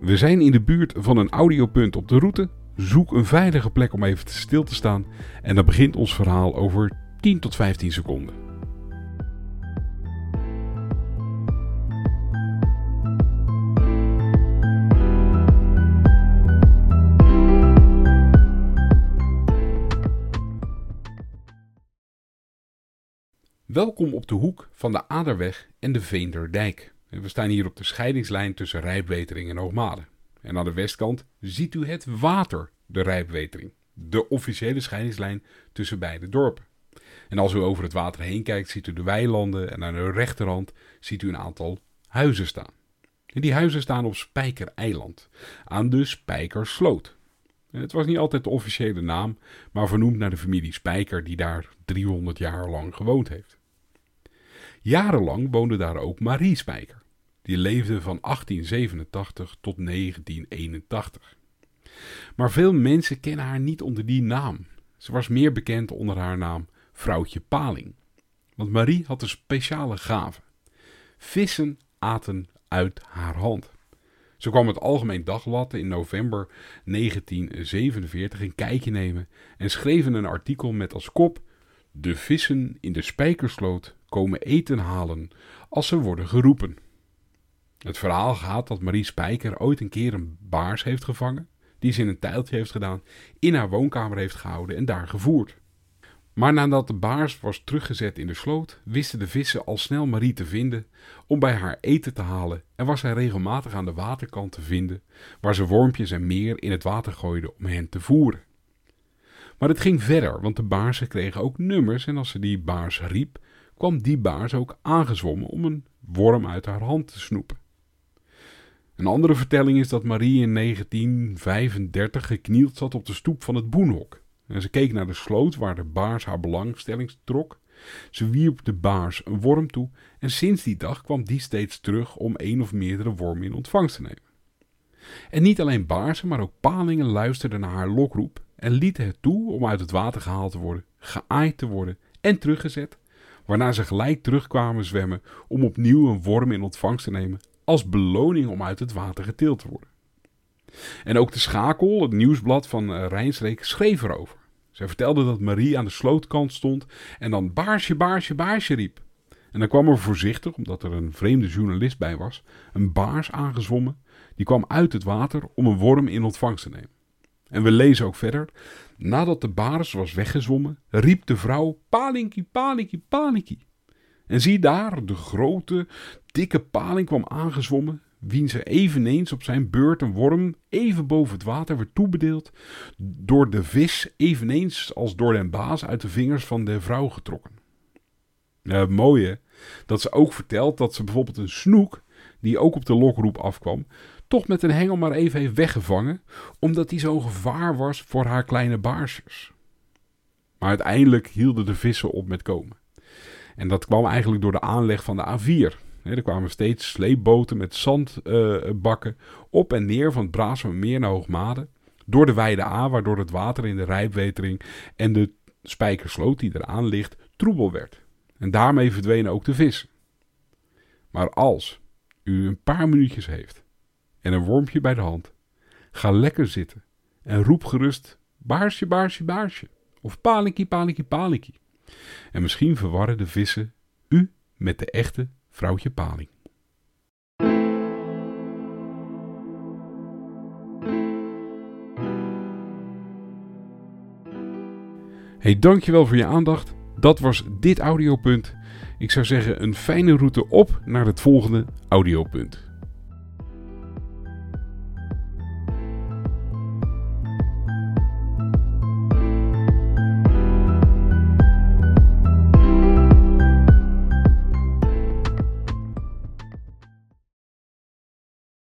We zijn in de buurt van een audiopunt op de route. Zoek een veilige plek om even stil te staan. En dan begint ons verhaal over 10 tot 15 seconden. Welkom op de hoek van de Aderweg en de Veenderdijk. We staan hier op de scheidingslijn tussen Rijpwetering en Hoogmade. En aan de westkant ziet u het water, de Rijpwetering. De officiële scheidingslijn tussen beide dorpen. En als u over het water heen kijkt, ziet u de weilanden en aan de rechterhand ziet u een aantal huizen staan. En die huizen staan op Spijkereiland, aan de Spijkersloot. Het was niet altijd de officiële naam, maar vernoemd naar de familie Spijker die daar 300 jaar lang gewoond heeft. Jarenlang woonde daar ook Marie Spijker. Die leefde van 1887 tot 1981. Maar veel mensen kennen haar niet onder die naam. Ze was meer bekend onder haar naam Vrouwtje Paling. Want Marie had een speciale gave. Vissen aten uit haar hand. Ze kwam het Algemeen Dagblad in november 1947 een kijkje nemen en schreef een artikel met als kop De vissen in de spijkersloot komen eten halen als ze worden geroepen. Het verhaal gaat dat Marie Spijker ooit een keer een baars heeft gevangen, die ze in een tijltje heeft gedaan, in haar woonkamer heeft gehouden en daar gevoerd. Maar nadat de baars was teruggezet in de sloot, wisten de vissen al snel Marie te vinden om bij haar eten te halen en was zij regelmatig aan de waterkant te vinden, waar ze wormpjes en meer in het water gooide om hen te voeren. Maar het ging verder, want de baarsen kregen ook nummers en als ze die baars riep, kwam die baars ook aangezwommen om een worm uit haar hand te snoepen. Een andere vertelling is dat Marie in 1935 geknield zat op de stoep van het boenhok. En ze keek naar de sloot waar de baars haar belangstelling trok. Ze wierp de baars een worm toe en sinds die dag kwam die steeds terug om één of meerdere wormen in ontvangst te nemen. En niet alleen baarsen, maar ook palingen luisterden naar haar lokroep en lieten het toe om uit het water gehaald te worden, geaaid te worden en teruggezet waarna ze gelijk terugkwamen zwemmen om opnieuw een worm in ontvangst te nemen als beloning om uit het water getild te worden. En ook de Schakel, het nieuwsblad van uh, Rijnsreek, schreef erover. Zij vertelde dat Marie aan de slootkant stond en dan baarsje, baarsje, baarsje riep. En dan kwam er voorzichtig, omdat er een vreemde journalist bij was, een baars aangezwommen. Die kwam uit het water om een worm in ontvangst te nemen. En we lezen ook verder. Nadat de baars was weggezwommen, riep de vrouw: Palinkie, palinkie, palinkie. En zie daar, de grote, dikke paling kwam aangezwommen, wien ze eveneens op zijn beurt een worm even boven het water werd toebedeeld, door de vis eveneens als door den baas uit de vingers van de vrouw getrokken. het mooie, dat ze ook vertelt dat ze bijvoorbeeld een snoek, die ook op de lokroep afkwam, toch met een hengel maar even heeft weggevangen, omdat die zo'n gevaar was voor haar kleine baarsjes. Maar uiteindelijk hielden de vissen op met komen. En dat kwam eigenlijk door de aanleg van de A4. Er kwamen steeds sleepboten met zandbakken op en neer van het meer naar Hoogmade. Door de Weide A, waardoor het water in de rijpwetering en de spijkersloot die eraan ligt troebel werd. En daarmee verdwenen ook de vissen. Maar als u een paar minuutjes heeft en een wormpje bij de hand. Ga lekker zitten en roep gerust baarsje, baarsje, baarsje. Of palinkie, palinkie, palinkie. En misschien verwarren de vissen u met de echte vrouwtje paling. Hey, dankjewel voor je aandacht. Dat was dit audiopunt. Ik zou zeggen een fijne route op naar het volgende audiopunt.